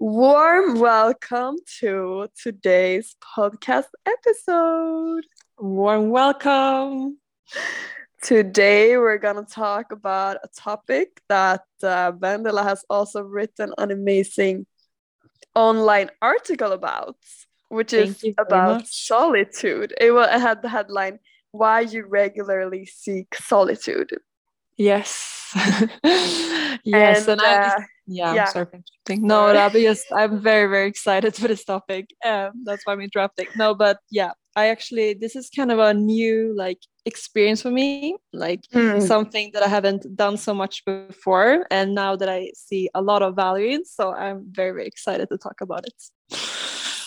Warm welcome to today's podcast episode. Warm welcome. Today, we're going to talk about a topic that uh, has also written an amazing online article about, which Thank is about solitude. It, will, it had the headline, Why You Regularly Seek Solitude. Yes. yes. And, And, I, uh, yeah, yeah. I'm sorry for interrupting. No, that I'm very, very excited for this topic. Um, that's why I'm interrupting. No, but yeah, I actually, this is kind of a new like experience for me, like Hmm. something that I haven't done so much before. And now that I see a lot of value in, so I'm very, very excited to talk about it.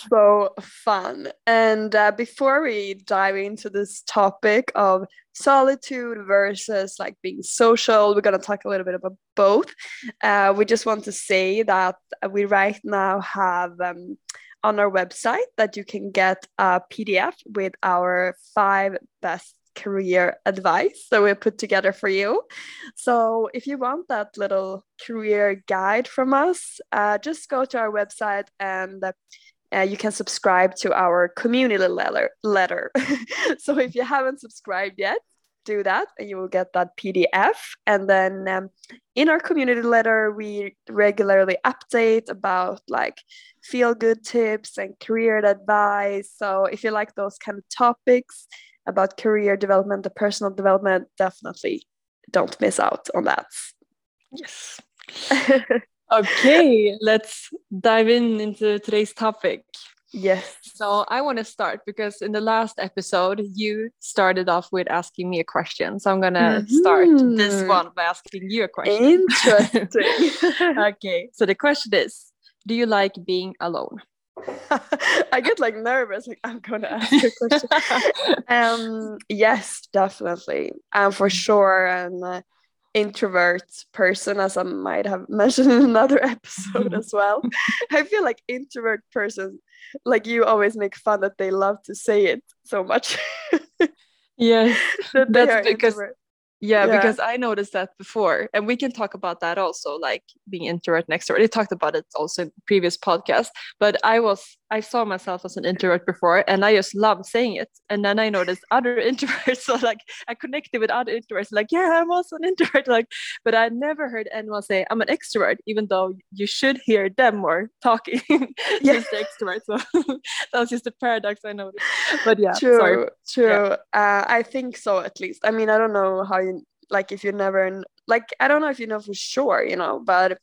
So fun. And uh, before we dive into this topic of solitude versus like being social, we're going to talk a little bit about both. Uh, we just want to say that we right now have um, on our website that you can get a PDF with our five best career advice that we put together for you. So if you want that little career guide from us, uh, just go to our website and uh, you can subscribe to our community letter. letter. so if you haven't subscribed yet, do that and you will get that PDF. And then um, in our community letter, we regularly update about like feel good tips and career advice. So if you like those kind of topics about career development and personal development, definitely don't miss out on that. Yes. Okay, let's dive in into today's topic. yes. So I want to start because in the last episode you started off with asking me a question. So I'm gonna start this one by asking you a question. Interesting. okay. So the question is, do you like being alone? I get like nervous, like I'm gonna ask you a question. um, yes, definitely. I'm for sure and uh, introvert person, as I might have mentioned in another episode as well. I feel like introvert person, like you always make fun that they love to say it so much. yes. that That's because- introvert. Yeah, Yeah. because I noticed that before, and we can talk about that also, like being introvert and extrovert. We talked about it also in previous podcast, but I was I saw myself as an introvert before, and I just loved saying it. And then I noticed other introverts, so like I connected with other introverts, like yeah, I'm also an introvert, like. But I never heard anyone say I'm an extrovert, even though you should hear them more talking, Yeah. just extrovert. So that was just a paradox I noticed. But yeah, true sorry. true uh, i think so at least i mean i don't know how you like if you never like i don't know if you know for sure you know but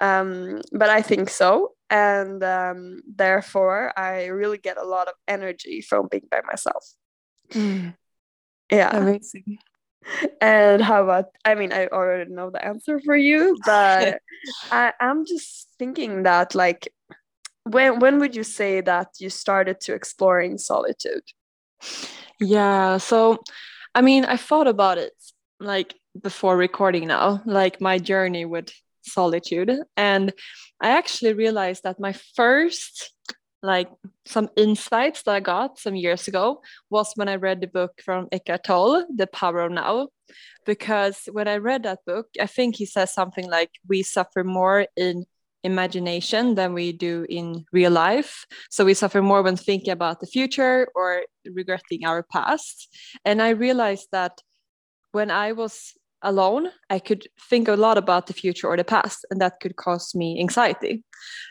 um but i think so. And um therefore i really get a lot of energy from being by myself. Mm, yeah. Amazing. and how about i mean i already know the answer for you but I, i'm just thinking that like when when would you say that you started to exploring solitude? Yeah, so I mean, I thought about it like before recording now, like my journey with solitude. And I actually realized that my first, like, some insights that I got some years ago was when I read the book from Eckhart Tolle, The Power of Now. Because when I read that book, I think he says something like, we suffer more in imagination than we do in real life. So we suffer more when thinking about the future or regretting our past. And I realized that when I was alone, I could think a lot about the future or the past, and that could cause me anxiety.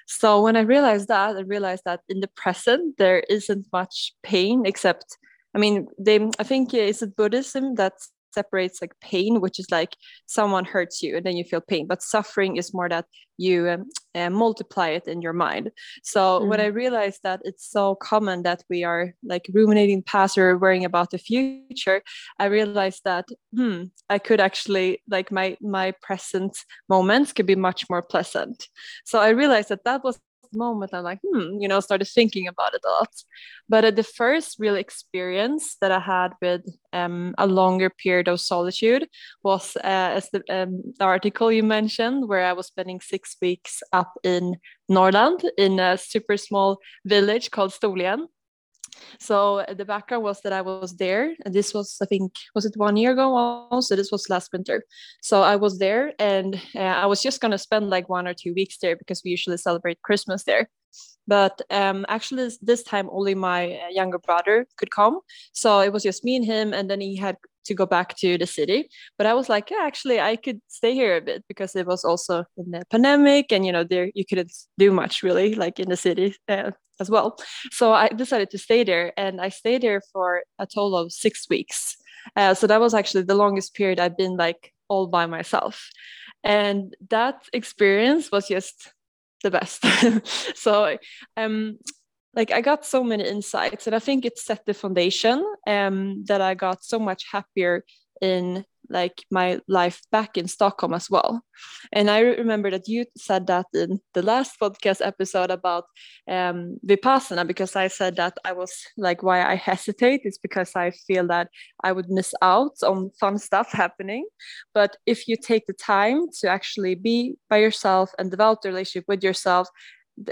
So when I realized that, I realized that in the present, there isn't much pain except, I mean, they, I think it's Buddhism that separates like pain, which is like someone hurts you and then you feel pain, but suffering is more that you um, uh, multiply it in your mind. So when I realized that it's so common that we are like ruminating past or worrying about the future, I realized that hmm, I could actually like my my present moments could be much more pleasant. So I realized that that was moment I'm like, hmm, you know, started thinking about it a lot. But uh, the first real experience that I had with um, a longer period of solitude was uh, as the, um, the article you mentioned, where I was spending six weeks up in Norrland in a super small village called Storlien. So uh, the background was that I was there, and this was, I think, was it one year ago also? This was last winter. So I was there, and uh, I was just gonna spend like one or two weeks there because we usually celebrate Christmas there. But um, actually, this time only my uh, younger brother could come. So it was just me and him, and then he had to go back to the city. But I was like, yeah, actually, I could stay here a bit because it was also in the pandemic, and you know, there you couldn't do much really, like in the city uh, as well. So I decided to stay there, and I stayed there for a total of six weeks. Uh, so that was actually the longest period I've been like all by myself, and that experience was just the best. so um like I got so many insights and I think it set the foundation um that I got so much happier in like my life back in Stockholm as well. And I remember that you said that in the last podcast episode about um, Vipassana, because I said that I was like, why I hesitate is because I feel that I would miss out on fun stuff happening. But if you take the time to actually be by yourself and develop the relationship with yourself,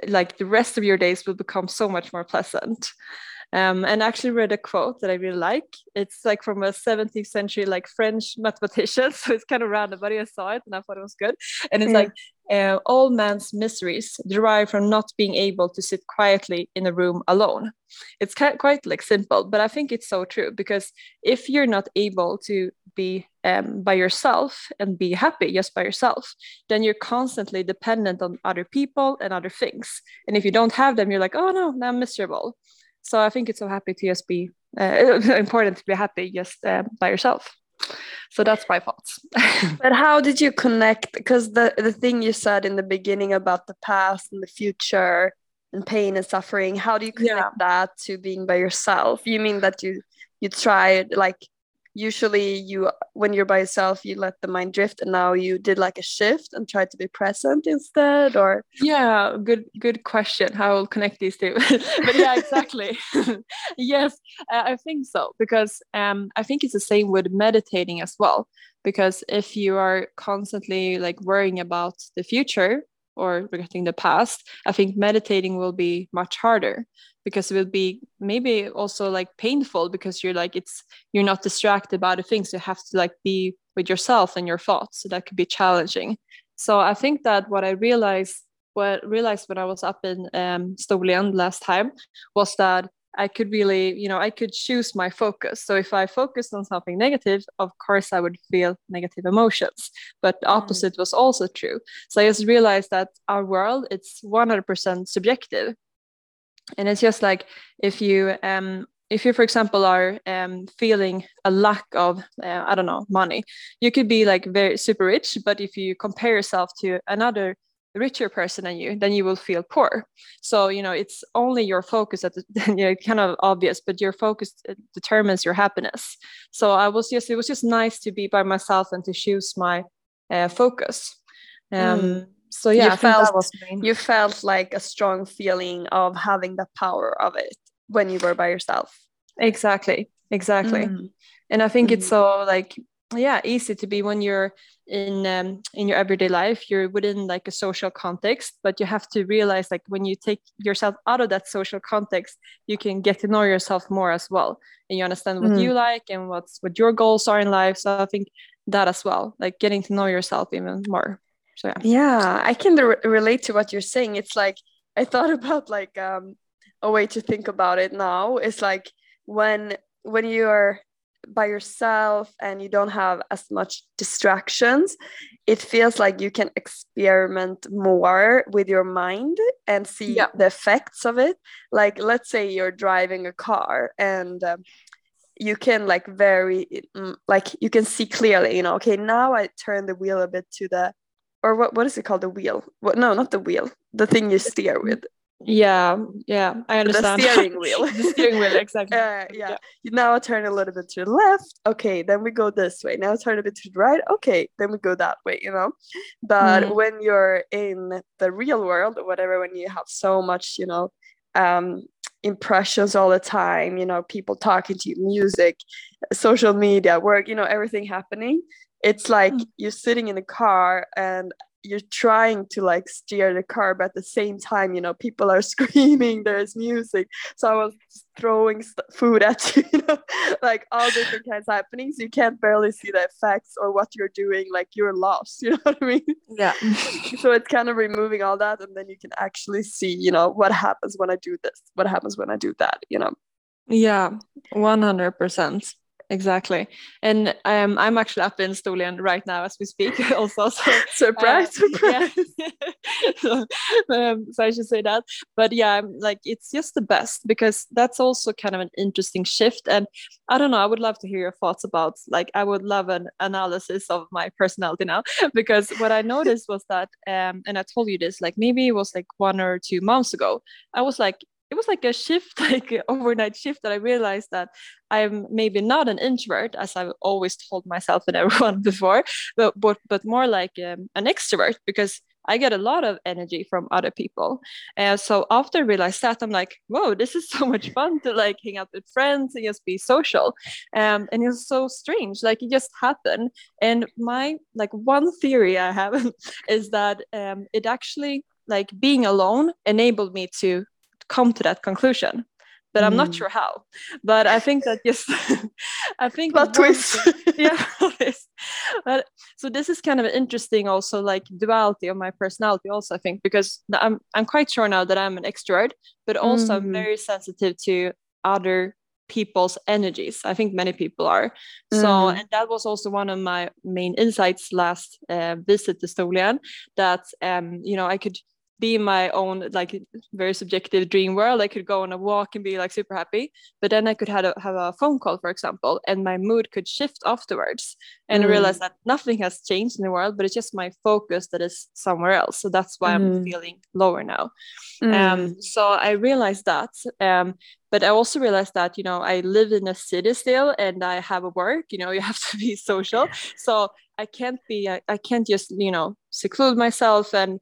like the rest of your days will become so much more pleasant um, and actually read a quote that I really like. It's like from a 17th century like French mathematician, so it's kind of random, but I saw it and I thought it was good. And it's yeah. like uh, all man's miseries derive from not being able to sit quietly in a room alone. It's quite, quite like simple, but I think it's so true because if you're not able to be um, by yourself and be happy just by yourself, then you're constantly dependent on other people and other things. And if you don't have them, you're like, oh no, I'm miserable. So I think it's so happy to just be uh, important to be happy just uh, by yourself. So that's my thoughts. but how did you connect? Because the the thing you said in the beginning about the past and the future and pain and suffering, how do you connect yeah. that to being by yourself? You mean that you you tried like usually you when you're by yourself you let the mind drift and now you did like a shift and tried to be present instead or? Yeah good good question. How i'll connect these two. But yeah exactly. Yes uh, i think so because um i think it's the same with meditating as well because if you are constantly like worrying about the future or regretting the past i think meditating will be much harder because it will be maybe also like painful because you're like it's you're not distracted by the things. You have to like be with yourself and your thoughts. So that could be challenging. So i think that what i realized what realized when i was up in um, last time was that I could really, you know, I could choose my focus. So if I focused on something negative, of course, I would feel negative emotions. But the mm. opposite was also true. So I just realized that our world, it's 100% subjective. And it's just like if you, um, if you, for example, are um, feeling a lack of, uh, I don't know, money, you could be like very super rich. But if you compare yourself to another richer person than you, then you will feel poor. So, you know, it's only your focus that you know, kind of obvious, but your focus uh, determines your happiness. So I was just, it was just nice to be by myself and to choose my uh, focus. Um, mm. So yeah, you felt, you felt like a strong feeling of having the power of it when you were by yourself. Exactly, exactly. Mm. And I think mm. it's so like yeah easy to be when you're in um, in your everyday life you're within like a social context but you have to realize like when you take yourself out of that social context you can get to know yourself more as well and you understand what mm. you like and what's what your goals are in life. So i think that as well like getting to know yourself even more. So yeah. Yeah i can re- relate to what you're saying. It's like i thought about like um a way to think about it now. Is like when when you're by yourself and you don't have as much distractions it feels like you can experiment more with your mind and see yeah. the effects of it. Like let's say you're driving a car and um, you can like very mm, like you can see clearly you know okay now i turn the wheel a bit to the or what what is it called? The wheel? What no not the wheel. The thing you steer with yeah yeah i understand. the steering wheel. The steering wheel exactly. Uh, yeah. yeah. Now turn a little bit to the left. Okay then we go this way. Now turn a bit to the right. Okay then we go that way you know? But mm. when you're in the real world or whatever when you have so much you know um impressions all the time you know people talking to you music social media work you know everything happening it's like mm. you're sitting in a car and you're trying to like steer the car but at the same time you know people are screaming there's music. So i was throwing food at you, you know like all different kinds of happenings. You can't barely see the effects or what you're doing like you're lost you know what i mean? Yeah. So it's kind of removing all that and then you can actually see you know what happens when i do this what happens when i do that you know? Yeah 100% exactly. And um, i'm actually up in Storlien right now as we speak also so surprise uh, surprise. Yeah. so, um, so i should say that. But yeah like it's just the best because that's also kind of an interesting shift. And i don't know i would love to hear your thoughts about like i would love an analysis of my personality now because what i noticed was that um, and i told you this like maybe it was like one or two months ago i was like it was like a shift, like overnight shift that I realized that I'm maybe not an introvert, as I've always told myself and everyone before, but but, but more like um, an extrovert because I get a lot of energy from other people. And so after I realized that, I'm like, whoa, this is so much fun to like hang out with friends and just be social. Um, and it's so strange, like it just happened. And my like one theory I have is that um, it actually like being alone enabled me to come to that conclusion but I'm not mm. sure how. But I think that just I think plot twist. yeah. but so this is kind of an interesting also like duality of my personality also I think because I'm I'm quite sure now that I'm an extrovert, but also mm. I'm very sensitive to other people's energies. I think many people are. So mm. and that was also one of my main insights last uh, visit to Storlien that um you know I could be my own like very subjective dream world i could go on a walk and be like super happy but then i could have a, have a phone call for example and my mood could shift afterwards and mm. realize that nothing has changed in the world but it's just my focus that is somewhere else so that's why mm. i'm feeling lower now um, mm. um, so i realized that um, but i also realized that you know i live in a city still and i have a work you know you have to be social so I can't be I, I can't just you know seclude myself and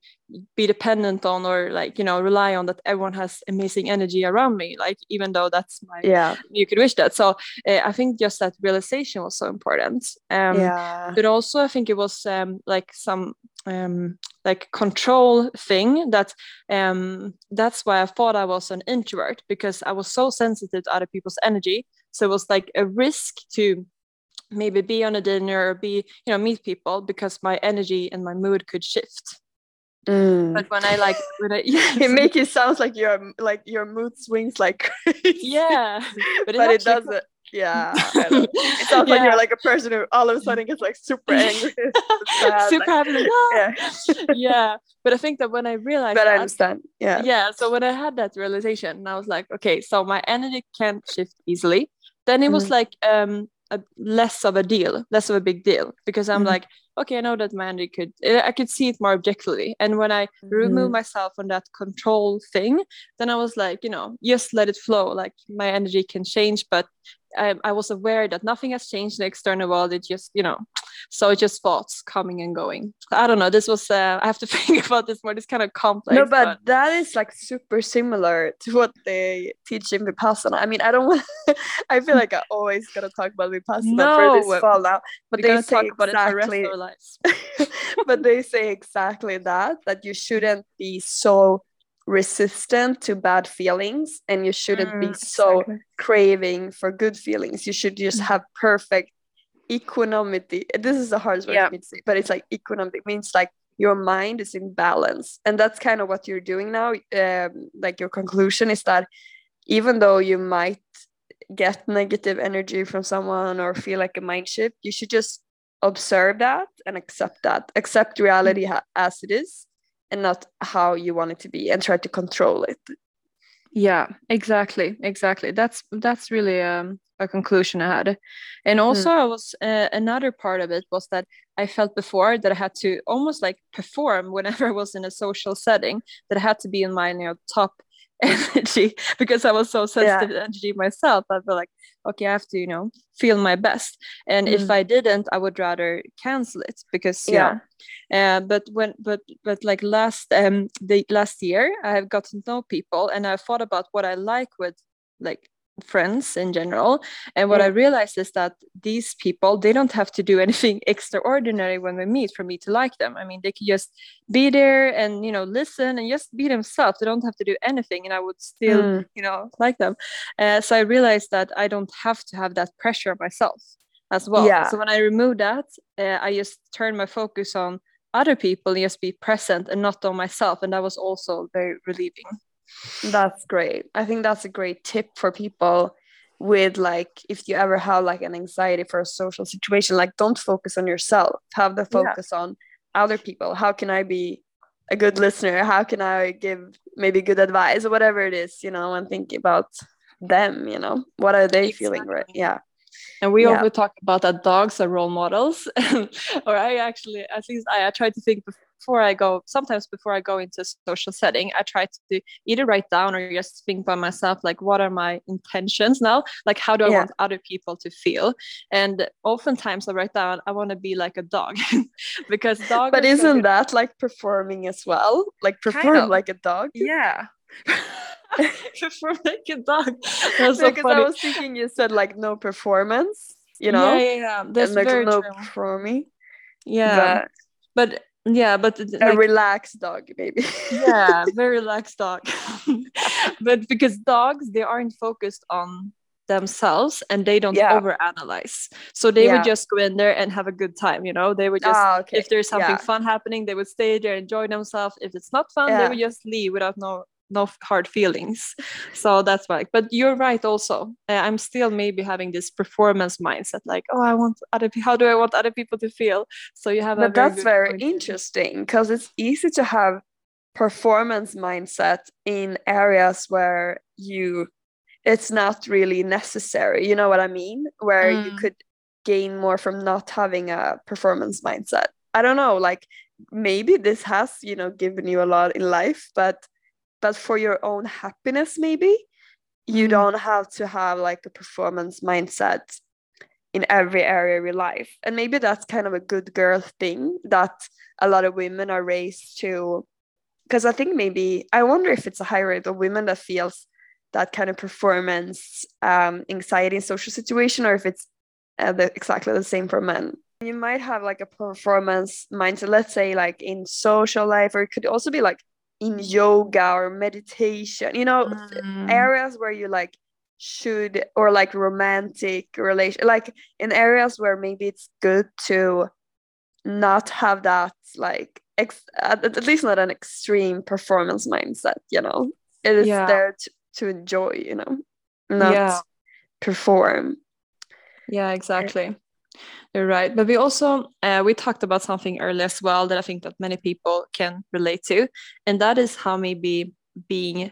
be dependent on or like you know rely on that everyone has amazing energy around me like even though that's my yeah. you could wish that. So uh, I think just that realization was so important. Um yeah. but also I think it was um like some um like control thing that um that's why I thought I was an introvert because I was so sensitive to other people's energy. So it was like a risk to maybe be on a dinner or be you know meet people because my energy and my mood could shift mm. but when i like when i yeah it makes it sounds like your like your mood swings like crazy. yeah but, but it doesn't yeah it sounds yeah. like you're like a person who all of a sudden gets like super angry super happy like, yeah. yeah but i think that when i realized but that, i understand yeah yeah so when i had that realization i was like okay so my energy can't shift easily then it was mm. like um a less of a deal, less of a big deal, because I'm mm-hmm. like, okay, I know that my energy could, I could see it more objectively. And when I mm-hmm. remove myself from that control thing, then I was like, you know, just let it flow. Like my energy can change, but I, I was aware that nothing has changed in the external world. It just, you know, so just thoughts coming and going. I don't know. This was, uh, I have to think about this more. It's kind of complex. No, but, but, that is like super similar to what they teach in Vipassana. I mean, I don't want, I feel like I always got to talk about Vipassana no, for this fall now. But they say exactly, but they say exactly that, that you shouldn't be so resistant to bad feelings and you shouldn't mm, be so exactly. craving for good feelings you should just mm. have perfect equanimity this is the hardest word yeah. for me to say but it's like equanimity it means like your mind is in balance and that's kind of what you're doing now um, like your conclusion is that even though you might get negative energy from someone or feel like a mind shift you should just observe that and accept that accept reality mm. as it is and not how you want it to be and try to control it. Yeah exactly exactly. That's that's really um, a conclusion i had. And also mm. i was uh, another part of it was that i felt before that i had to almost like perform whenever i was in a social setting that i had to be in my you know top energy because I was so sensitive yeah. to energy myself. I feel like, okay, I have to, you know, feel my best. And mm. if I didn't, I would rather cancel it because yeah. yeah. Uh, but when but but like last um the last year I have gotten to know people and I thought about what I like with like friends in general. And what mm. i realized is that these people they don't have to do anything extraordinary when we meet for me to like them. I mean they can just be there and you know listen and just be themselves. They don't have to do anything and i would still mm. you know like them. Uh, so i realized that i don't have to have that pressure myself as well. Yeah. so when i remove that uh, i just turn my focus on other people and just be present and not on myself. And that was also very relieving that's great. I think that's a great tip for people with like if you ever have like an anxiety for a social situation like don't focus on yourself have the focus yeah. on other people how can i be a good listener how can i give maybe good advice or whatever it is you know and think about them you know what are they exactly. feeling right yeah and we yeah. always talk about that dogs are role models or i actually at least i, I try to think before I go, sometimes before I go into a social setting, I try to either write down or just think by myself, like, what are my intentions now? Like, how do I yeah. want other people to feel? And oftentimes I write down, I want to be like a dog because dog. But isn't that like performing as well? Like perform kind of. like a dog? Yeah. perform like a dog. That's because so I was thinking you said like no performance, you know? Yeah, yeah, yeah. That's and, like, very no true. performing. Yeah. But, but yeah but a relaxed dog maybe yeah very relaxed dog but because dogs they aren't focused on themselves and they don't yeah. overanalyze so they yeah. would just go in there and have a good time you know they would just ah, okay. if there's something yeah. fun happening they would stay there enjoy themselves if it's not fun they would just leave without no no hard feelings. So that's why but you're right also. Uh, i'm still maybe having this performance mindset like oh i want other people how do i want other people to feel? So you have but very that's very interesting because it's easy to have performance mindset in areas where you it's not really necessary you know what i mean? Where mm. you could gain more from not having a performance mindset. I don't know like maybe this has you know given you a lot in life but but for your own happiness maybe you mm. don't have to have like a performance mindset in every area of your life. And maybe that's kind of a good girl thing that a lot of women are raised to. Because i think maybe i wonder if it's a high rate of women that feels that kind of performance um, anxiety in social situation or if it's uh, the, exactly the same for men. You might have like a performance mindset let's say like in social life or it could also be like in yoga or meditation you know mm. areas where you like should or like romantic relation like in areas where maybe it's good to not have that like ex- at, least not an extreme performance mindset you know it is yeah. there to, to enjoy you know not yeah. perform yeah exactly you're right. But we also uh, we talked about something earlier as well that I think that many people can relate to, and that is how maybe being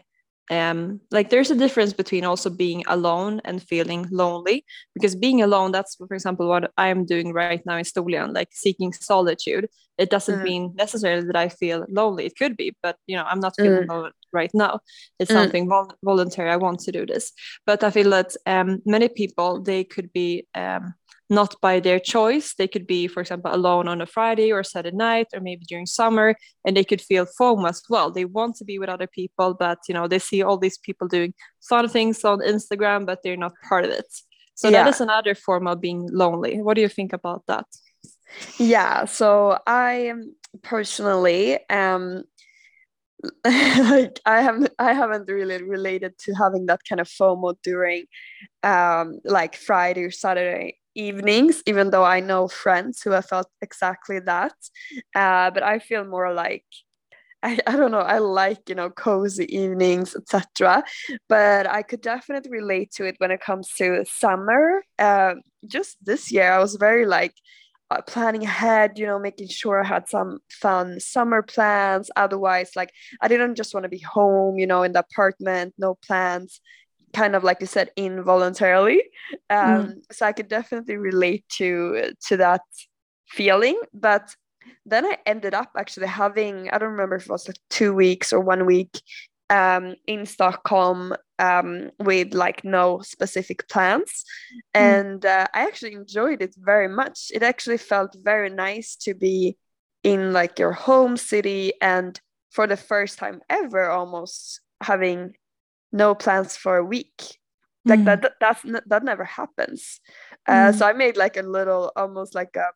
um like there's a difference between also being alone and feeling lonely because being alone that's for example what i am doing right now in Storlien like seeking solitude it doesn't mm. mean necessarily that i feel lonely it could be but you know i'm not feeling mm. lonely right now it's mm. something vol- voluntary i want to do this but i feel that um many people they could be um not by their choice. They could be, for example, alone on a Friday or Saturday night, or maybe during summer, and they could feel FOMO as well. They want to be with other people, but you know they see all these people doing fun things on Instagram, but they're not part of it. So yeah. that is another form of being lonely. What do you think about that? Yeah. So I personally um like I haven't I haven't really related to having that kind of FOMO during um like Friday or Saturday evenings, even though I know friends who have felt exactly that. Uh, but I feel more like I, I don't know, I like, you know, cozy evenings, etc. But I could definitely relate to it when it comes to summer. Uh, just this year, I was very like uh, planning ahead, you know, making sure I had some fun summer plans. Otherwise, like I didn't just want to be home, you know, in the apartment, no plans kind of like you said involuntarily um, mm. so i could definitely relate to to that feeling but then i ended up actually having i don't remember if it was like two weeks or one week um, in stockholm um, with like no specific plans mm. and uh, i actually enjoyed it very much it actually felt very nice to be in like your home city and for the first time ever almost having no plans for a week like mm. that that's that never happens uh, mm. so i made like a little almost like a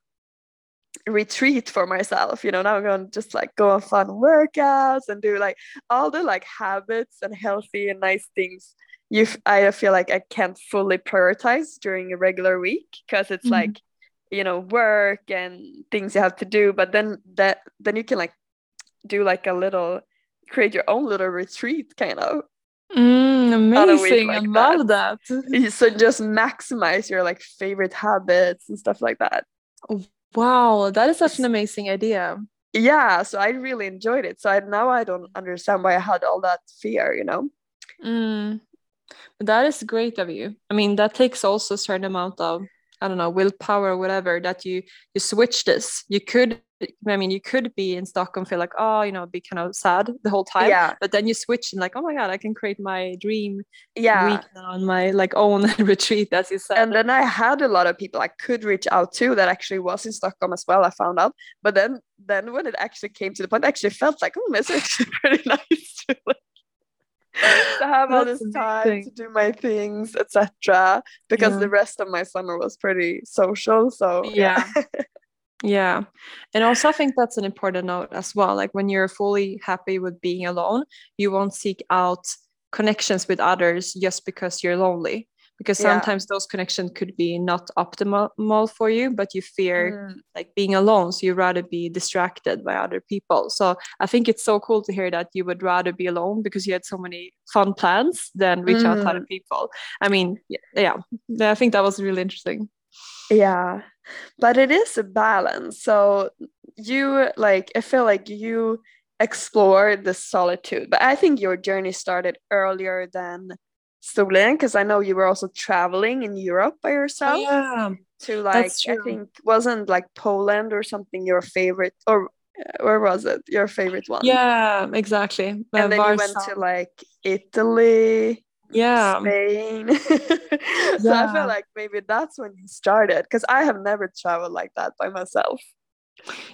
retreat for myself you know now i'm gonna just like go on fun workouts and do like all the like habits and healthy and nice things you i feel like i can't fully prioritize during a regular week because it's mm. like you know work and things you have to do but then that then you can like do like a little create your own little retreat kind of Mm, amazing. Like I love that. that. So just maximize your like favorite habits and stuff like that. Wow, that is such an amazing idea. Yeah, so I really enjoyed it. So I, now I don't understand why I had all that fear, you know. Mm. That is great of you. I mean, that takes also a certain amount of I don't know willpower or whatever that you you switch this. You could I mean, you could be in Stockholm, feel like, oh, you know, be kind of sad the whole time. Yeah. But then you switch and like, oh my God, I can create my dream yeah. week on my like own retreat, as you said. And then I had a lot of people I could reach out to that actually was in Stockholm as well. I found out. But then then when it actually came to the point, I actually felt like, hmm, oh, it's actually pretty nice to like to have all this time to do my things, etc. Because yeah. the rest of my summer was pretty social. So yeah. yeah. And also I think that's an important note as well. Like when you're fully happy with being alone, you won't seek out connections with others just because you're lonely because sometimes yeah. those connections could be not optimal for you but you fear mm. like being alone so you rather be distracted by other people so i think it's so cool to hear that you would rather be alone because you had so many fun plans than reach mm. out to other mm. people i mean yeah i think that was really interesting yeah but it is a balance so you like i feel like you explored the solitude but i think your journey started earlier than Storlien because I know you were also traveling in Europe by yourself. yeah, to like I think wasn't like Poland or something your favorite or uh, where was it your favorite one? Yeah, exactly. And uh, then you went to like Italy. Yeah, Spain. so yeah. I feel like maybe that's when you started because I have never traveled like that by myself.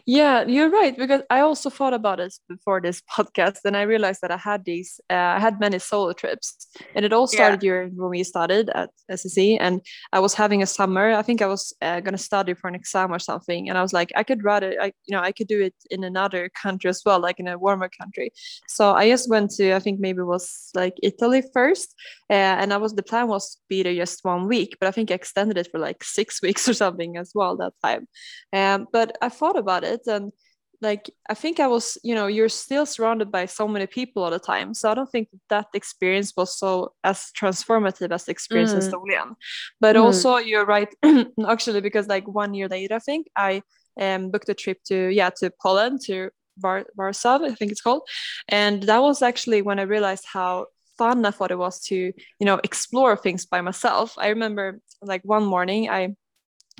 Yeah, you're right. Because I also thought about it before this podcast, and I realized that I had these, uh, I had many solo trips, and it all started yeah. during when we started at SSE, and I was having a summer. I think I was uh, gonna study for an exam or something, and I was like, I could rather, I you know, I could do it in another country as well, like in a warmer country. So I just went to, I think maybe it was like Italy first, uh, and I was the plan was to be there just one week, but I think I extended it for like six weeks or something as well that time. Um, but I thought about it and like i think i was you know you're still surrounded by so many people all the time so i don't think that experience was so as transformative as the experience mm. in Storlien. but mm. also you're right actually because like one year later i think i um, booked a trip to yeah to poland to Var- warsaw i think it's called and that was actually when i realized how fun i thought it was to you know explore things by myself i remember like one morning i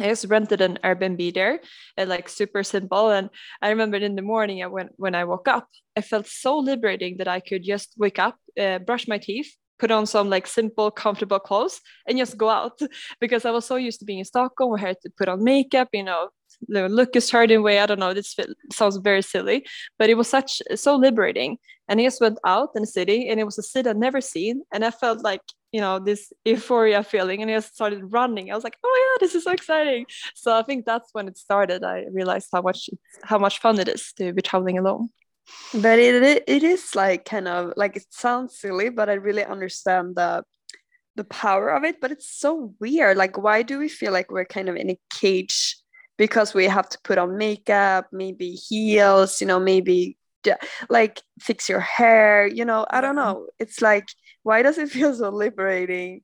I just rented an Airbnb there, and like super simple. And I remember in the morning, when when I woke up, I felt so liberating that I could just wake up, uh, brush my teeth, put on some like simple, comfortable clothes, and just go out. Because I was so used to being in Stockholm, where I had to put on makeup, you know, look a certain way. I don't know. This sounds very silly, but it was such so liberating. And I just went out in the city, and it was a city I'd never seen, and I felt like you know this euphoria feeling and i started running. I was like oh my god this is so exciting. So i think that's when it started. I realized how much how much fun it is to be traveling alone. But it it is like kind of like it sounds silly but i really understand the the power of it but it's so weird. Like why do we feel like we're kind of in a cage because we have to put on makeup maybe heels you know maybe like fix your hair you know? I don't know. It's like why does it feel so liberating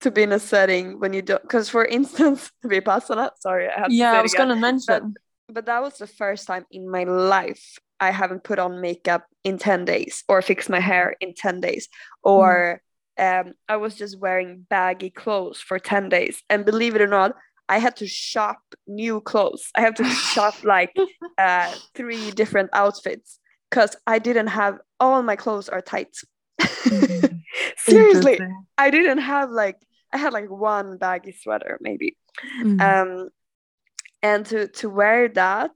to be in a setting when you don't because for instance vipassana sorry i have yeah i was again, gonna mention but, but that was the first time in my life i haven't put on makeup in 10 days or fixed my hair in 10 days or mm. um, i was just wearing baggy clothes for 10 days and believe it or not I had to shop new clothes. I had to shop like uh, three different outfits because I didn't have all my clothes are tight. Mm. Seriously, I didn't have like I had like one baggy sweater maybe. Mm. Um and to to wear that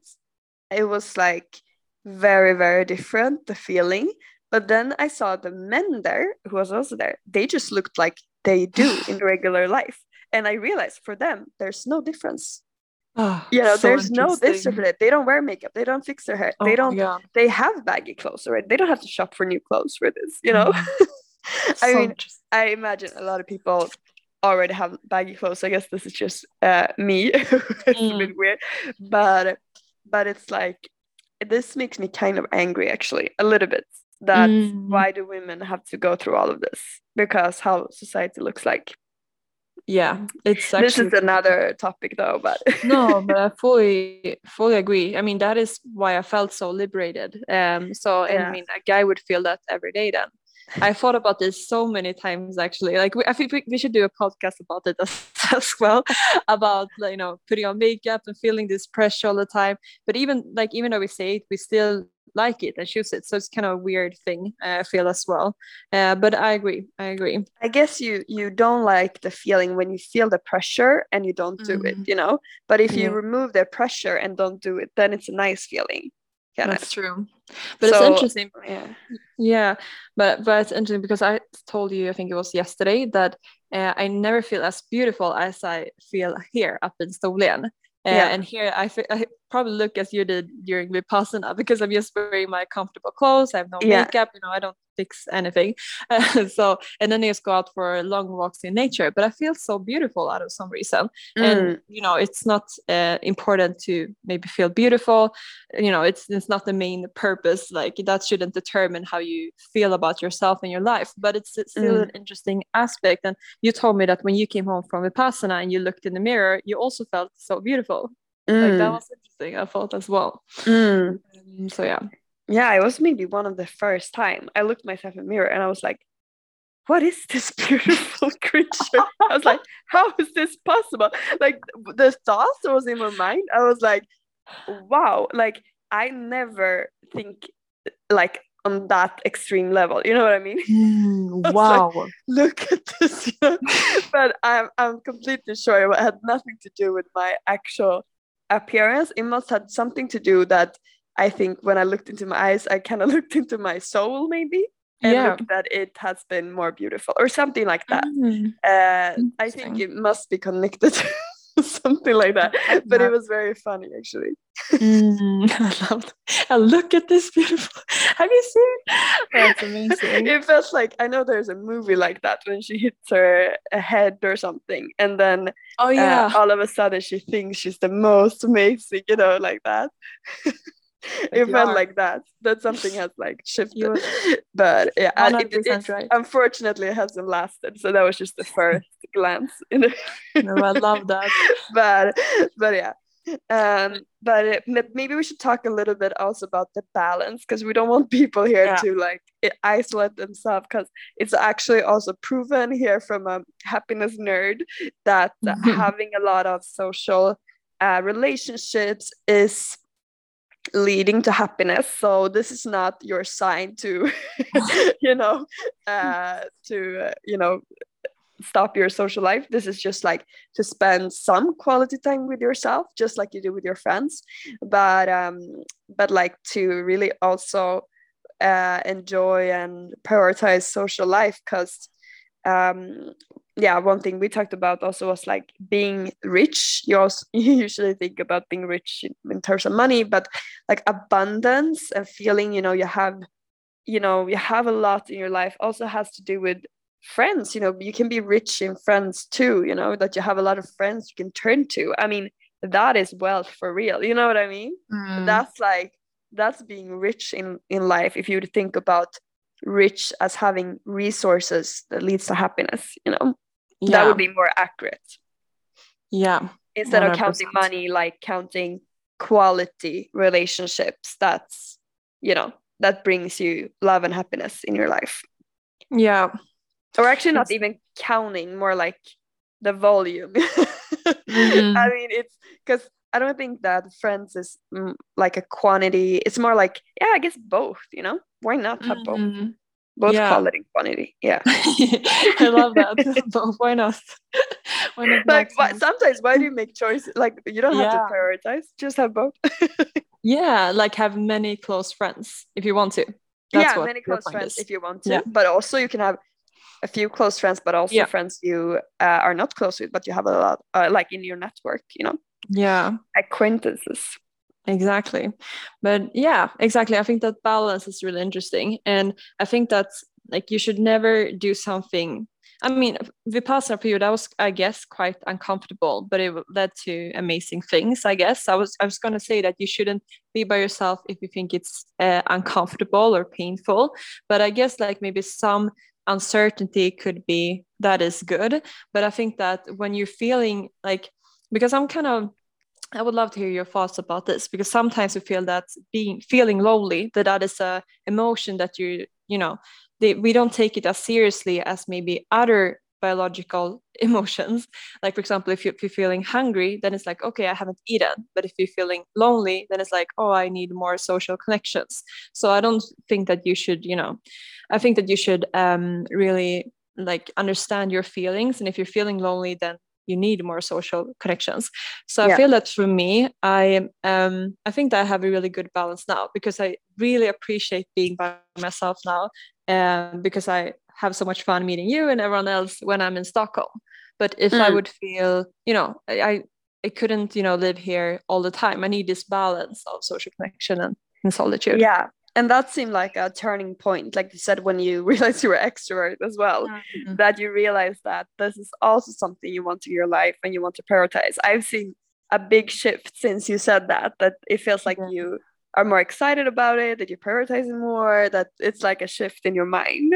it was like very very different the feeling. But then I saw the men there who was also there they just looked like they do in regular life. And i realized for them there's no difference. Oh, you know so there's no this for they don't wear makeup. They don't fix their hair. Oh they don't God. they have baggy clothes already. They don't have to shop for new clothes for this you know? Mm. i So mean i imagine a lot of people already have baggy clothes. I guess this is just uh, me it's a Mm. bit weird. But but it's like this makes me kind of angry actually a little bit that Mm. why do women have to go through all of this? Because how society looks like. Yeah it's this is another topic though but no but i fully fully agree. I mean that is why i felt so liberated. Um so Yeah. i mean a guy would feel that every day then i thought about this so many times actually like we, i think we, we should do a podcast about it as, as well about you know putting on makeup and feeling this pressure all the time but even like even though we say it we still like it and choose it so it's kind of a weird thing uh, i feel as well uh, but i agree i agree I guess you you don't like the feeling when you feel the pressure and you don't do it, Mhm. you know. But if you Yeah. remove the pressure and don't do it, then it's a nice feeling. Kind that's true but it's interesting Yeah. Yeah, but but it's interesting because I told you I think it was yesterday that uh, I never feel as beautiful as I feel here up in Storlien. Uh, Yeah. And here I, I probably look as you did during Vipassana because I'm just wearing my comfortable clothes. I have no Yeah. makeup, you know, I don't fix anything. so and then I just go out for long walks in nature. But I feel so beautiful out of some reason Mm. and you know it's not uh, important to maybe feel beautiful you know it's it's not the main purpose like that shouldn't determine how you feel about yourself and your life but it's, it's still Mm. an interesting aspect and you told me that when you came home from vipassana and you looked in the mirror you also felt so beautiful like that Mm. was interesting i thought as well Mm. Um, so yeah Yeah, it was maybe one of the first time I looked myself in the mirror and I was like, what is this beautiful creature? I was like, how is this possible? Like the thoughts that was in my mind, I was like, wow, like I never think like on that extreme level. You know what I mean? Mm, like- wow Look at this, you know? but I'm I'm completely sure it had nothing to do with my actual appearance. It must have something to do that I think when I looked into my eyes, I kind of looked into my soul maybe and yeah looked that it has been more beautiful or something like that. Mm, Uh, I think it must be connected to something like that. But it was very funny actually. mm, I love that. And look at this beautiful. Have you seen? That's amazing. it feels like I know there's a movie like that when she hits her uh, head or something, and then oh uh, yeah. all of a sudden she thinks she's the most amazing, you know, like that. It felt are. like that. That something has like shifted. But yeah, uh, it, right. unfortunately it hasn't lasted. So that was just the first glance. In the No, I love that. but but yeah. Um, but it, maybe we should talk a little bit also about the balance because we don't want people here Yeah. to like isolate themselves because it's actually also proven here from a happiness nerd that having a lot of social uh, relationships is leading to happiness so this is not your sign to you know uh to uh, you know stop your social life. This is just like to spend some quality time with yourself just like you do with your friends but um but like to really also uh enjoy and prioritize social life because um yeah one thing we talked about also was like being rich. You also you usually think about being rich in, in terms of money but like abundance and feeling you know you have you know you have a lot in your life also has to do with friends. You know you can be rich in friends too you know that you have a lot of friends you can turn to. I mean that is wealth for real you know what i mean? Mm, that's like that's being rich in in life if you would think about rich as having resources that leads to happiness you know that would be more accurate yeah. instead of counting money like counting quality relationships that's you know that brings you love and happiness in your life Yeah. or actually not It's- even counting more like the volume Mhm. i mean it's because i don't think that friends is mm, like a quantity it's more like yeah i guess both you know why not have both Mhm. Both Yeah. quality and quantity yeah I love that. But why not? Why not like why, sometimes why do you make choices like you don't have to prioritize just have both Yeah, like have many close friends if you want to. yeah what many close friends is. if you want to Yeah. but also you can have a few close friends, but also Yeah. friends you uh, are not close with, but you have a lot, uh, like in your network, you know, yeah acquaintances. Exactly. But yeah exactly. I think that balance is really interesting. And i think that's like you should never do something i mean vipassana for you that was i guess quite uncomfortable but it led to amazing things i guess. I was i was going to say that you shouldn't be by yourself if you think it's uh, uncomfortable or painful. But i guess like maybe some uncertainty could be that is good. But i think that when you're feeling like because i'm kind of I would love to hear your thoughts about this because sometimes we feel that being feeling lonely that that is a emotion that you you know they, we don't take it as seriously as maybe other biological emotions. Like for example if, you, you're feeling hungry then it's like okay i haven't eaten. But if you're feeling lonely then it's like oh i need more social connections. So i don't think that you should you know i think that you should um, really like understand your feelings. And if you're feeling lonely then you need more social connections so Yeah. i feel that for me i um i think that i have a really good balance now because i really appreciate being by myself now um, because i have so much fun meeting you and everyone else when i'm in stockholm but if i Mm. would feel you know I, I i couldn't you know live here all the time i need this balance of social connection and, and solitude Yeah. And that seemed like a turning point, like you said, when you realized you were extrovert as well, Mhm. that you realize that this is also something you want in your life and you want to prioritize. I've seen a big shift since you said that, that it feels like you are more excited about it, that you're prioritizing more, that it's like a shift in your mind.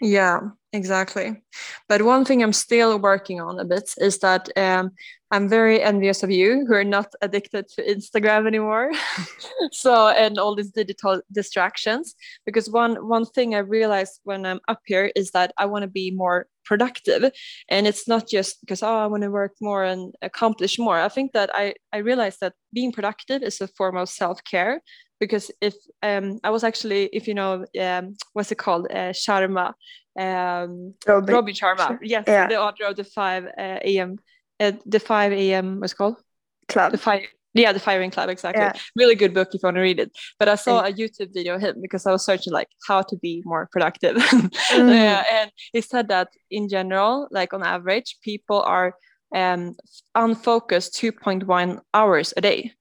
Yeah, exactly. But one thing I'm still working on a bit is that um, I'm very envious of you who are not addicted to Instagram anymore. so and all these digital distractions. Because one one thing I realized when I'm up here is that I want to be more productive, and it's not just because oh I want to work more and accomplish more. I think that I I realized that being productive is a form of self care because if um, I was actually, if you know, um, what's it called, uh, Sharma, um, Robin. Robin Sharma, yes, Yeah. the author of the five uh, a.m. Uh, the five a.m. what's it called Club. the fire. Yeah, the Firing Club, exactly. Yeah. Really good book if you want to read it. But I saw a YouTube video of him because I was searching like how to be more productive. Mm. Yeah, and he said that in general, like on average, people are um unfocused 2.1 hours a day.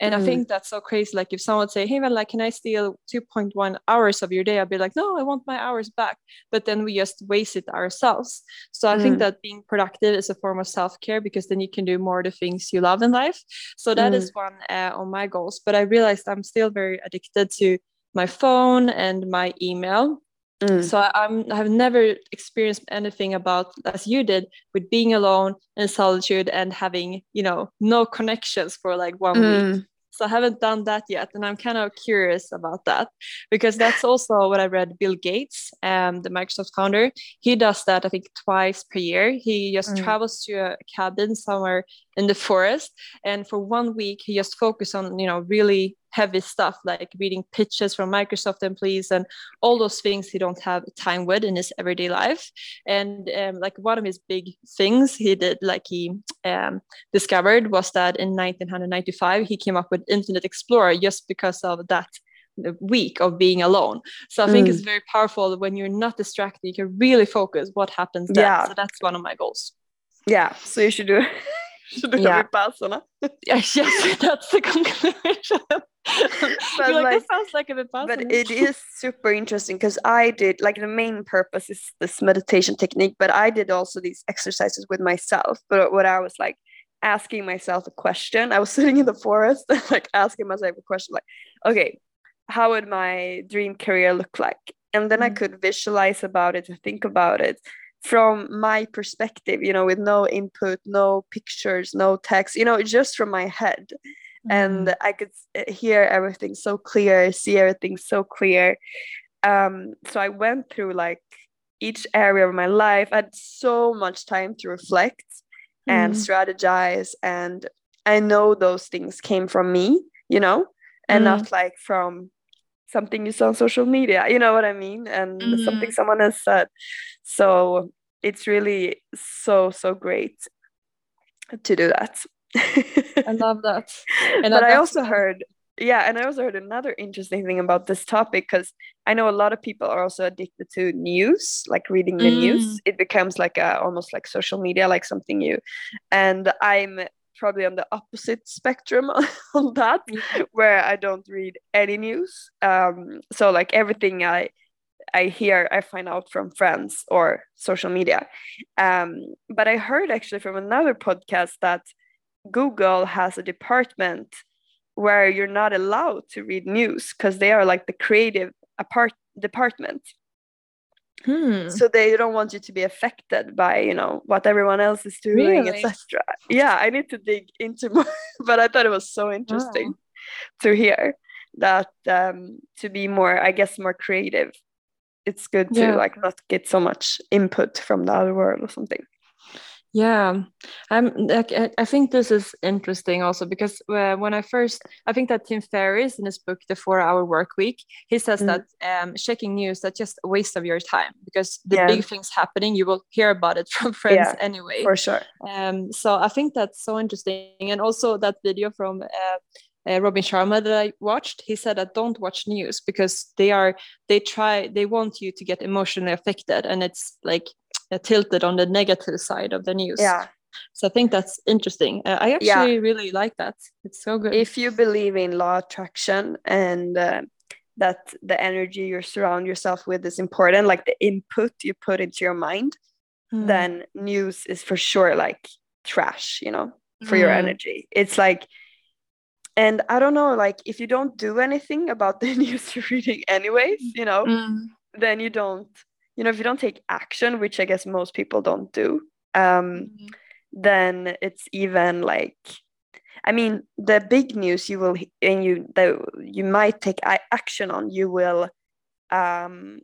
And I Mm. think that's so crazy. Like if someone would say, Hey man, like can I steal 2.1 hours of your day? I'd be like, No, I want my hours back. But then we just waste it ourselves. So I think Mm. that being productive is a form of self-care because then you can do more of the things you love in life. So that is one uh, on my goals. But I realized I'm still very addicted to my phone and my email. Mm. So I, I'm I have never experienced anything about as you did with being alone in solitude and having you know no connections for like one week. Mm. So I haven't done that yet, and I'm kind of curious about that because that's also what I read. Bill Gates, um, the Microsoft founder, he does that I think twice per year. He just Mm. travels to a cabin somewhere in the forest, and for one week he just focused on you know really heavy stuff like reading pitches from Microsoft employees and all those things he don't have time with in his everyday life. And um, like one of his big things he did, like he um, discovered, was that in 1995 he came up with Internet Explorer just because of that week of being alone. So I think Mm. it's very powerful when you're not distracted. You can really focus what happens then. Yeah. So that's one of my goals. Yeah, so you should do should do Yeah. a vipassana. Yes, yes, that's the conclusion. You're like, like- that sounds like a vipassana. But it is super interesting because I did like the main purpose is this meditation technique, but I did also these exercises with myself. But what I was like asking myself a question, I was sitting in the forest, like asking myself a question, like, okay, how would my dream career look like? And then I Mhm. could visualize about it, and think about it from my perspective, you know, with no input, no pictures, no text, you know, just from my head and I could uh, hear everything so clear, see everything so clear. Um, so I went through like each area of my life. I had so much time to reflect and Mm. strategize, and I know those things came from me, you know, and Mm. not like from something you saw on social media. You know what I mean? And something Mhm. someone has said. So it's really so so great to do that. I love that. And but I also heard yeah, and I also heard another interesting thing about this topic because I know a lot of people are also addicted to news, like reading the mm. news. It becomes like a almost like social media, like something new. And I'm probably on the opposite spectrum on that, mm. where I don't read any news. Um, so like everything I I hear, I find out from friends or social media. Um, but I heard actually from another podcast that Google has a department where you're not allowed to read news because they are like the creative apart department. Hmm. So they don't want you to be affected by you know what everyone else is doing, really? etc. Yeah, I need to dig into more, but I thought it was so interesting to hear that um, to be more, I guess, more creative. It's good to yeah. like not get so much input from the other world or something. Yeah, I'm. Like, I think this is interesting also because uh, when I first, I think that Tim Ferriss in his book The Four Hour Work Week, he says mm. that um, checking news that's just a waste of your time because the yeah. big things happening, you will hear about it from friends yeah, anyway. For sure. Um. So I think that's so interesting, and also that video from. Uh, uh, Robin Sharma that I watched, he said that don't watch news because they are they try they want you to get emotionally affected, and it's like uh, tilted on the negative side of the news. Yeah. So I think that's interesting. Uh, I actually yeah. really like that. It's so good. If you believe in law attraction and uh, that the energy you surround yourself with is important, like the input you put into your mind, mm. then news is for sure like trash, you know, for mm. your energy. It's like, and I don't know, like if you don't do anything about the news you're reading, anyways, you know, mm. then you don't you know if you don't take action which i guess most people don't do um, mm-hmm. then it's even like i mean the big news you will and you that you might take action on you will um,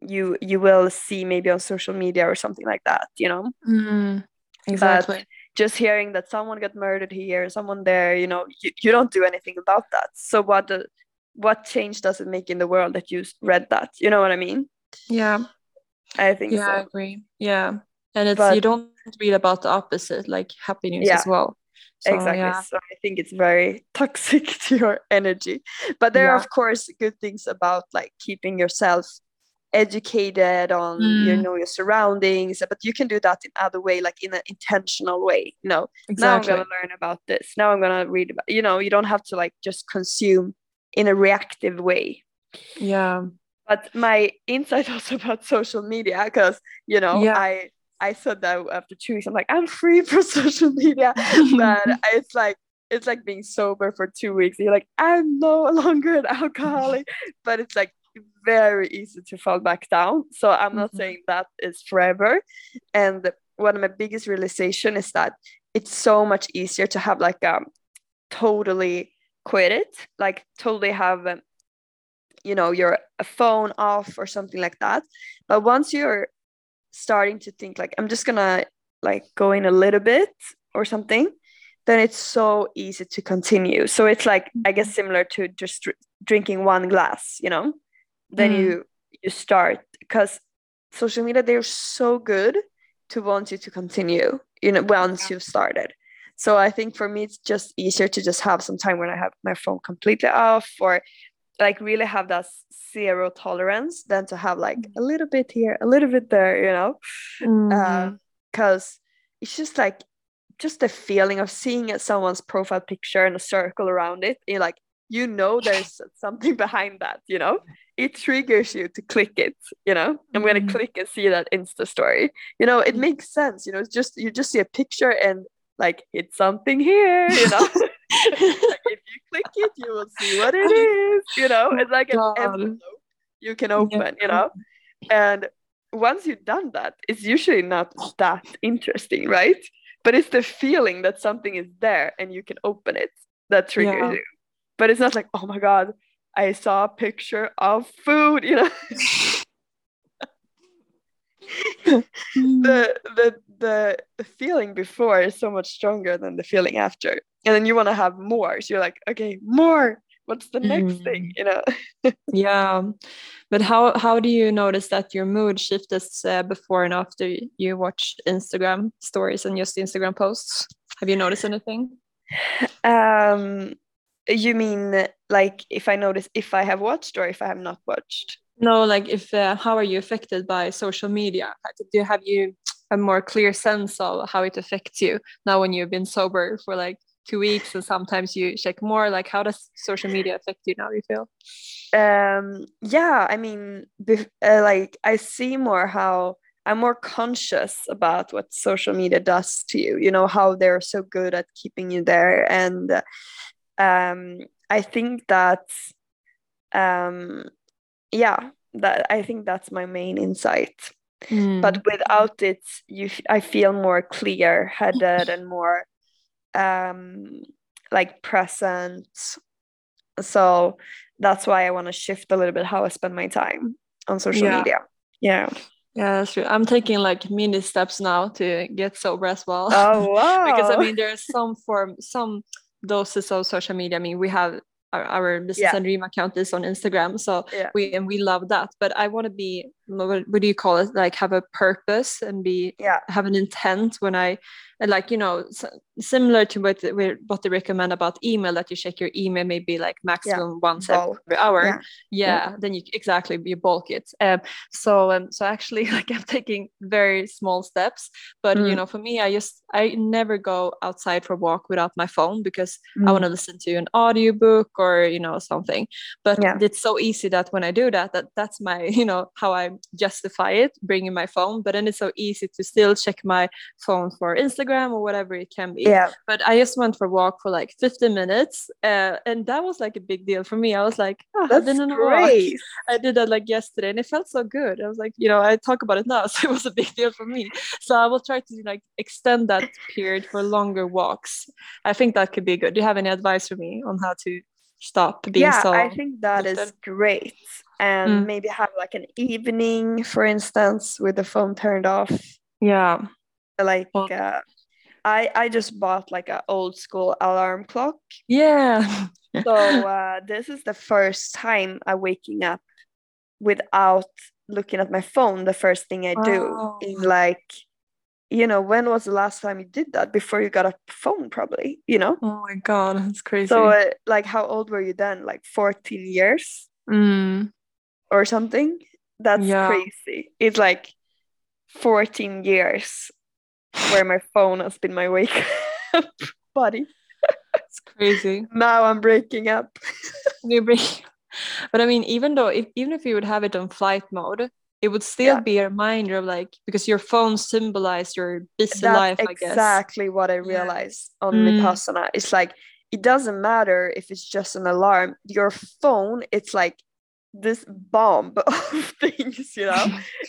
you you will see maybe on social media or something like that you know mm, exactly but just hearing that someone got murdered here someone there you know you, you don't do anything about that so what the what change does it make in the world that you read that you know what i mean yeah. I think yeah, so. I agree. Yeah. And it's but, you don't read about the opposite, like happy news yeah, as well. So, exactly. Yeah. So I think it's very toxic to your energy. But there yeah. are of course good things about like keeping yourself educated on mm. you know your surroundings but you can do that in other way like in an intentional way you know? Exactly. now i'm going to learn about this. Now i'm going to read about you know you don't have to like just consume in a reactive way. Yeah. But my insight also about social media because you know yeah. i i said that after two weeks i'm like i'm free from social media. But it's like it's like being sober for two weeks. You're like i'm no longer an alcoholic. But it's like very easy to fall back down. So i'm not mm-hmm. saying that is forever. And one of my biggest realization is that it's so much easier to have like um totally quit it like totally have um, you know your phone off or something like that. But once you're starting to think like i'm just gonna like go in a little bit or something then it's so easy to continue. So it's like i guess mm-hmm. similar to just drinking one glass you know then mm. you you start because social media they're so good to want you to continue you know once yeah. you've started so i think for me it's just easier to just have some time when i have my phone completely off or like really have that zero tolerance than to have like a little bit here a little bit there you know because mm-hmm. uh, it's just like just the feeling of seeing someone's profile picture and a circle around it you're like you know there's something behind that you know it triggers you to click it you know i'm gonna mm-hmm. click and see that insta story you know it mm. makes sense you know it's just you just see a picture and like it's something here you know like if you click it, you will see what it is. You know, it's like an envelope you can open. Yeah. You know, and once you've done that, it's usually not that interesting, right? But it's the feeling that something is there and you can open it that triggers yeah. you. But it's not like, oh my god, I saw a picture of food. You know. the the the feeling before is so much stronger than the feeling after and then you want to have more so you're like okay more what's the next mm. thing you know yeah but how how do you notice that your mood shifts uh, before and after you watch instagram stories and just instagram posts have you noticed anything um you mean like if I notice if I have watched or if I have not watched? No, like if uh, how are you affected by social media? Do you have you a more clear sense of how it affects you now when you've been sober for like two weeks and sometimes you check more? Like how does social media affect you now? You feel? Um, yeah, I mean, uh, like I see more how I'm more conscious about what social media does to you. You know how they're so good at keeping you there, and um, I think that, um, yeah, that I think that's my main insight. Mm. But without it, you, I feel more clear-headed and more, um, like present. So that's why I want to shift a little bit how I spend my time on social Yeah. media. Yeah. Yeah, that's true. I'm taking like mini steps now to get sober as well. Oh wow. because I mean, there's some form, some doses of social media. I mean, we have our, our business Yeah. and dream account is on Instagram, so Yeah. we and we love that. But I want to be, what, what do you call it? Like have a purpose and be Yeah. have an intent when I like you know similar to what we what they recommend about email that you check your email maybe like maximum once Bulk. every hour Yeah. yeah, then you exactly you bulk it um so um so actually like i'm taking very small steps but you Mm. know for me i just i never go outside for a walk without my phone because i Mm. want to listen to an audiobook or you know something but Yeah. it's so easy that when i do that that that's my you know how i justify it bringing my phone but then it's so easy to still check my phone for instagram or whatever it can be Yeah. but I just went for a walk for like 50 minutes, uh, and that was like a big deal for me. I was like, oh, I've That's been walk. great. I did that like yesterday, and it felt so good. I was like, you know, I talk about it now, so it was a big deal for me. So I will try to like extend that period for longer walks. I think that could be good. Do you have any advice for me on how to stop being yeah, so? I think that is addicted? great. And Mm. maybe have like an evening, for instance, with the phone turned off. yeah, Like Well- uh, I I just bought like an old school alarm clock. yeah, So uh, this is the first time I'm waking up without looking at my phone. The first thing I do Wow. in like, you know, when was the last time you did that? Before you got a phone, probably. You know. oh my god, that's crazy. So uh, like, how old were you then? Like 14 years Mm, or something? That's Yeah. crazy. It's like 14 years where my phone has been my wake up buddy. it's crazy. Now I'm breaking up. You bring, but I mean, even though if even if you would have it on flight mode, it would still Yeah. be a reminder of like because your phone symbolize your busy That's life, I guess. exactly what I Yeah. realized on Mm. Vipassana. It's like it doesn't matter if it's just an alarm. Your phone, it's like this bomb of things, you know.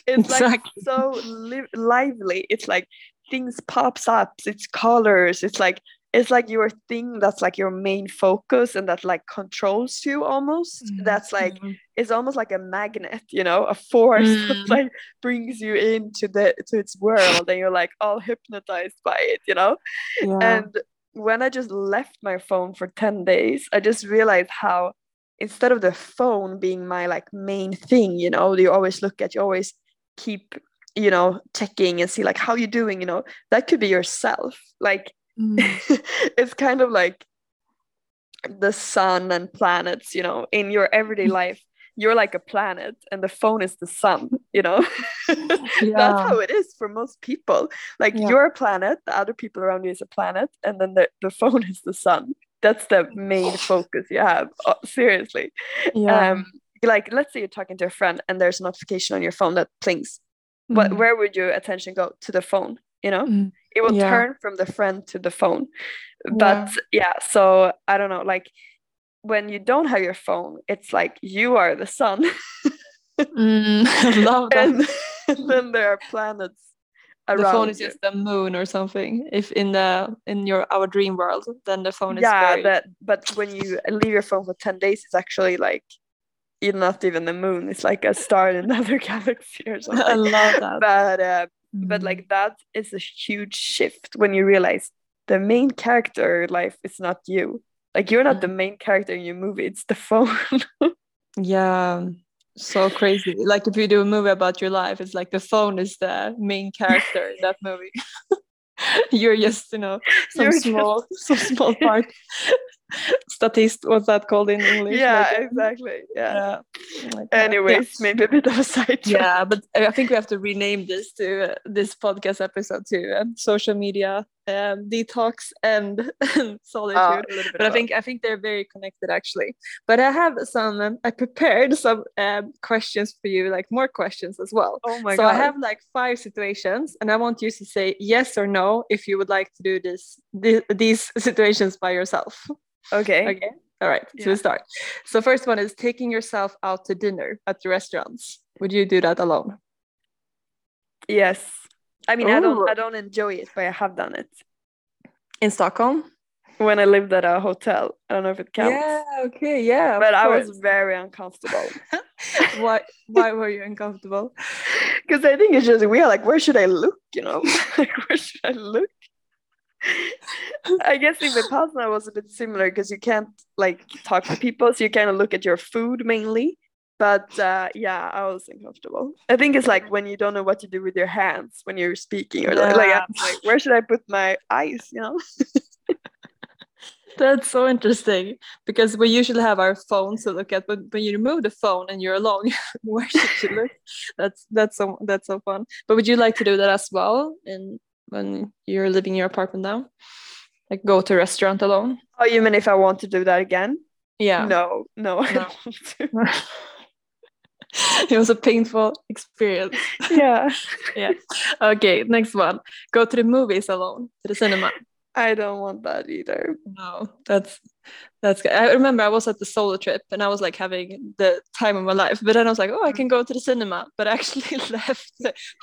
It's like so li- lively. It's like things pops up. It's colors. It's like it's like your thing that's like your main focus and that like controls you almost. Mm, That's like it's almost like a magnet, you know, a force Mm. that like brings you into the to its world, and you're like all hypnotized by it, you know. yeah. And when I just left my phone for ten days, I just realized how instead of the phone being my like main thing, you know, you always look at, you always keep, you know, checking and see like how you doing, you know, that could be yourself, like. Mm, it's kind of like the sun and planets, you know, in your everyday life, you're like a planet and the phone is the sun, you know. That's how it is for most people. Like Yeah. you're a planet, the other people around you is a planet, and then the, the phone is the sun. That's the main focus you have. uh, seriously. yeah. Um, like let's say you're talking to a friend and there's a notification on your phone that plings. What Mm, where would your attention go? To the phone, you know? mm, it will Yeah. turn from the friend to the phone but yeah so i don't know like when you don't have your phone it's like you are the sun mm, I love that. and, then there are planets around the phone is you. just the moon or something. If in the in your our dream world, then the phone is yeah very that but when you leave your phone for 10 days it's actually like not even the moon it's like a star in another galaxy or I something love that. but uh, but Mm. like that is a huge shift when you realize the main character life is not you like you're not the main character in your movie it's the phone Yeah, so crazy. Like if you do a movie about your life, it's like the phone is the main character in that movie. You're just, you know, some You're just- small, some small part. statist what's that called in english yeah Like, exactly yeah, yeah. Like, anyways yeah. maybe a bit of a side yeah but i think we have to rename this to uh, this podcast episode to uh, social media um, detox and solitude a little bit but I think I think they're very connected actually. But I have some. Um, I prepared some um, questions for you, like more questions as well. oh my so god I have like five situations, and I want you to say yes or no if you would like to do this th- these situations by yourself. Okay Okay. All right. So Yeah. we start. So first one is taking yourself out to dinner at the restaurants. Would you do that alone? yes i mean i don't i don't enjoy it but i have done it In Stockholm? when i lived at a hotel i don't know if it counts Yeah. Okay. Yeah. but i course. was very uncomfortable why? Why were you uncomfortable? because I think it's just weird. Like, where should I look? You know, like where should I look? I guess in Vipassana was a bit similar because you can't like talk to people, so you kind of look at your food mainly. But uh, yeah, I was uncomfortable. I think it's like when you don't know what to do with your hands when you're speaking, or like, like, like, where should I put my eyes? You know? That's so interesting because we usually have our phones to look at, but when you remove the phone and you're alone, where should you look? That's that's so that's so fun. But would you like to do that as well? In when you're living in your apartment now, like go to a restaurant alone? Oh, you mean if I want to do that again? Yeah. No, no, I No. don't want to. it was a painful experience. yeah, Yeah. Okay. Next one. Go to the movies alone to the cinema. I don't want that either. No, that's that's good. I remember I was at the solo trip and I was like having the time of my life, but then I was like, oh, I mm. can go to the cinema, but I actually left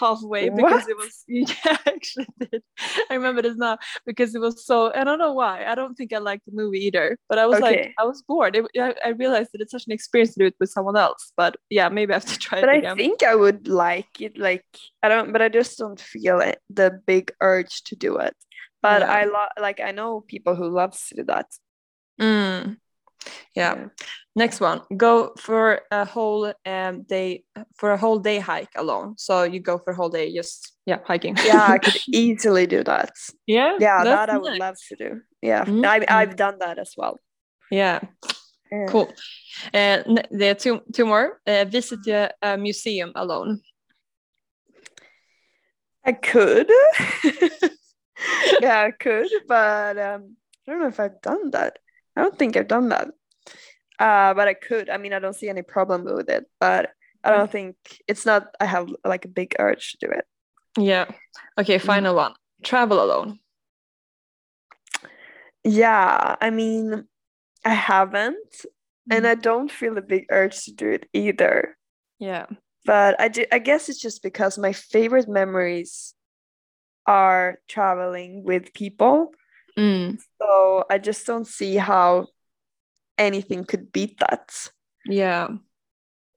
halfway because it was yeah, I actually did. I remember this now because it was so. I don't know why. I don't think I liked the movie either, but I was like, I was bored. It, I, I realized that it's such an experience to do it with someone else. But yeah, maybe I have to try but it I again. think I would like it. Like I don't, but I just don't feel it, the big urge to do it. But Yeah. I lo- like I know people who loves to do that. Mm. Yeah. Next one. Go for a whole um, day for a whole day hike alone. So you go for a whole day just yeah hiking. Yeah, I could easily do that. yeah. Yeah, that I would nice. love to do. Yeah, Mm, I, mm. I've done that as well. Yeah. Yeah. Cool. Uh, there are two two more. Uh, visit a, a museum alone. I could. yeah, I could, but um, I don't know if I've done that. I don't think I've done that. Uh, but I could. I mean, I don't see any problem with it, but I don't think it's not. I have like a big urge to do it. Yeah. Okay. Final one. Travel alone. Yeah, I mean, I haven't, and I don't feel a big urge to do it either. Yeah. But I do, I guess it's just because my favorite memories are traveling with people. Mm. So I just don't see how anything could beat that. Yeah.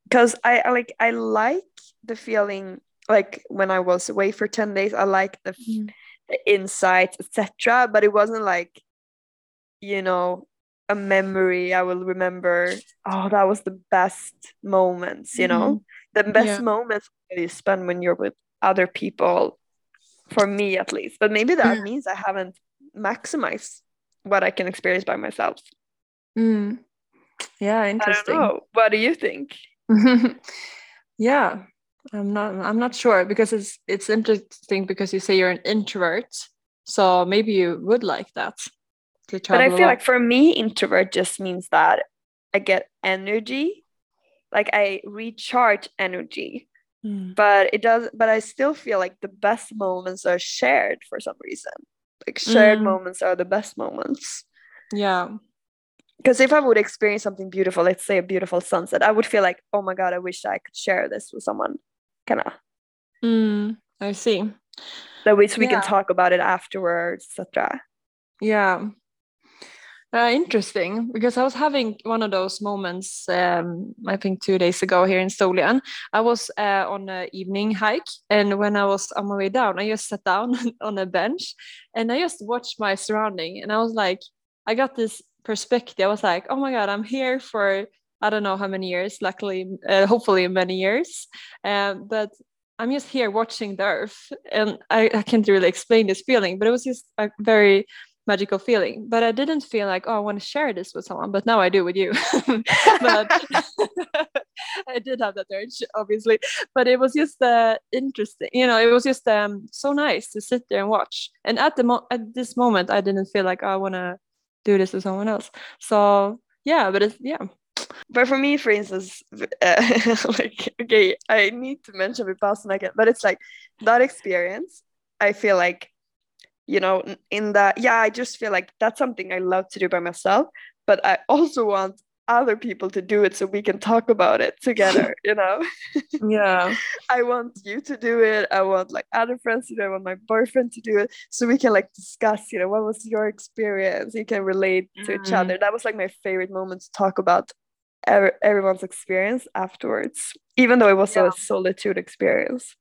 Because I, I like I like the feeling like when I was away for 10 days, I like the, Mm. the insights, etc. But it wasn't like, you know, a memory I will remember. Oh, that was the best moments, you know? The best Yeah. moments you spend when you're with other people, for me at least. But maybe that Mm. means I haven't maximized what I can experience by myself. Mm. Yeah. I don't Interesting. know. What do you think? yeah i'm not i'm not sure because it's it's interesting because you say you're an introvert so maybe you would like that to But I feel like for me, introvert just means that I get energy, like I recharge energy. Mm. But it does, but I still feel like the best moments are shared for some reason. Like shared Mm. moments are the best moments. yeah Because if I would experience something beautiful, let's say a beautiful sunset, I would feel like, oh my God, I wish I could share this with someone. Kind of. Mm, i see That way so we Yeah. can talk about it afterwards, etc. yeah uh, interesting because i was having one of those moments um, i think two days ago here in Storlien. i was uh, on an evening hike and when i was on my way down i just sat down on a bench and i just watched my surrounding and i was like i got this perspective i was like oh my god i'm here for i don't know how many years luckily uh, hopefully many years um, but i'm just here watching the earth and I, I can't really explain this feeling but it was just a very magical feeling. But I didn't feel like, oh, I want to share this with someone. But now I do with you. but I did have that urge, obviously. But it was just uh, interesting. You know, it was just um, so nice to sit there and watch. And at the mo- at this moment, I didn't feel like oh, I want to do this with someone else. So yeah, but it's yeah. But for me, for instance, uh, like okay, I need to mention Vipassana again, but it's like that experience. I feel like you know in that yeah i just feel like that's something i love to do by myself but i also want other people to do it so we can talk about it together you know yeah i want you to do it i want like other friends to do it i want my boyfriend to do it so we can like discuss you know what was your experience you can relate to mm. each other mm. that was like my favorite moment to talk about everyone's experience afterwards even though it was yeah. a solitude experience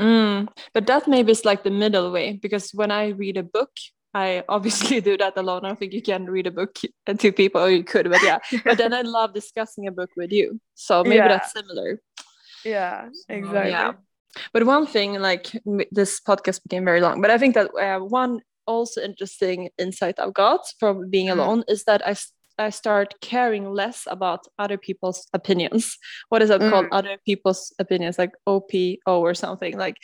Mm, but that maybe is like the middle way because when I read a book, I obviously do that alone. I don't think you can read a book and two people, or you could, but yeah. but then I love discussing a book with you. So maybe yeah. that's similar. Yeah, exactly. Yeah. But one thing, like this podcast became very long, but I think that uh, one also interesting insight I've got from being mm. alone is that I I start caring less about other people's opinions. What is that mm. called? Other people's opinions, like OPO or something like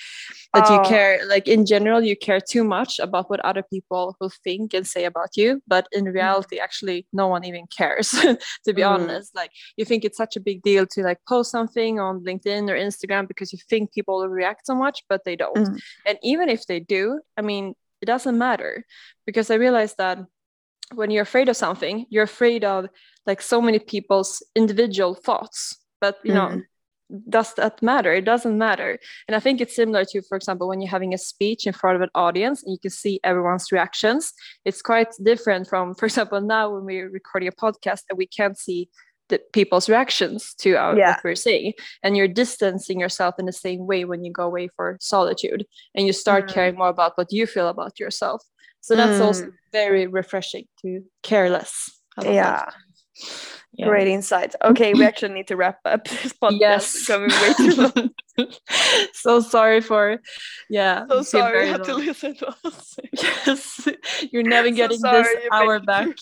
that. Oh. You care, like in general, you care too much about what other people will think and say about you. But in mm. reality, mm. actually, no one even cares. to be mm. honest, like you think it's such a big deal to like post something on LinkedIn or Instagram because you think people will react so much, but they don't. Mm. And even if they do, I mean, it doesn't matter because I realized that when you're afraid of something you're afraid of like so many people's individual thoughts. But you know mm-hmm. does that matter? It doesn't matter. And i think it's similar to for example when you're having a speech in front of an audience and you can see everyone's reactions. It's quite different from for example now when we're recording a podcast and we can't see the people's reactions to our, yeah. what we're saying. And you're distancing yourself in the same way when you go away for solitude. And you start mm. caring more about what you feel about yourself so that's mm. also very refreshing to care less. Yeah. yeah. Great insight. Okay, we actually need to wrap up this podcast. Yes. Coming way too long. so sorry for yeah. So sorry you had to listen to us. yes. You're never getting so this hour back.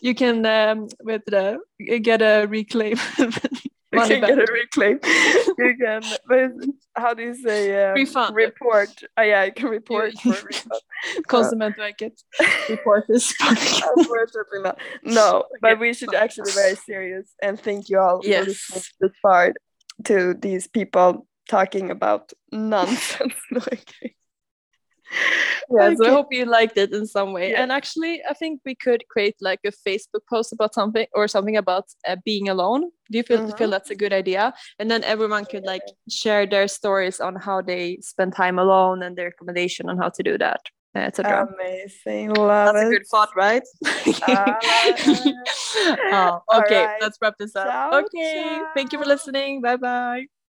you can um with the get a reclaim you can get a reclaim. you can, how do you say? Um, refund. Report. Oh, yeah, you can report for refund. Konsumentverket. report this Unfortunately not. No, but we should actually be very serious and thank you all yes. for listening this part to these people talking about nonsense. okay yeah okay. so i hope you liked it in some way. Yeah. and actually i think we could create like a facebook post about something or something about uh, being alone. Do you feel, mm-hmm. feel that's a good idea? And then everyone could like share their stories on how they spend time alone and their recommendation on how to do that etc amazing. Love that's it. a good thought right? Oh, okay. Right. let's wrap this up. Ciao, okay. Ciao. thank you for listening. Bye bye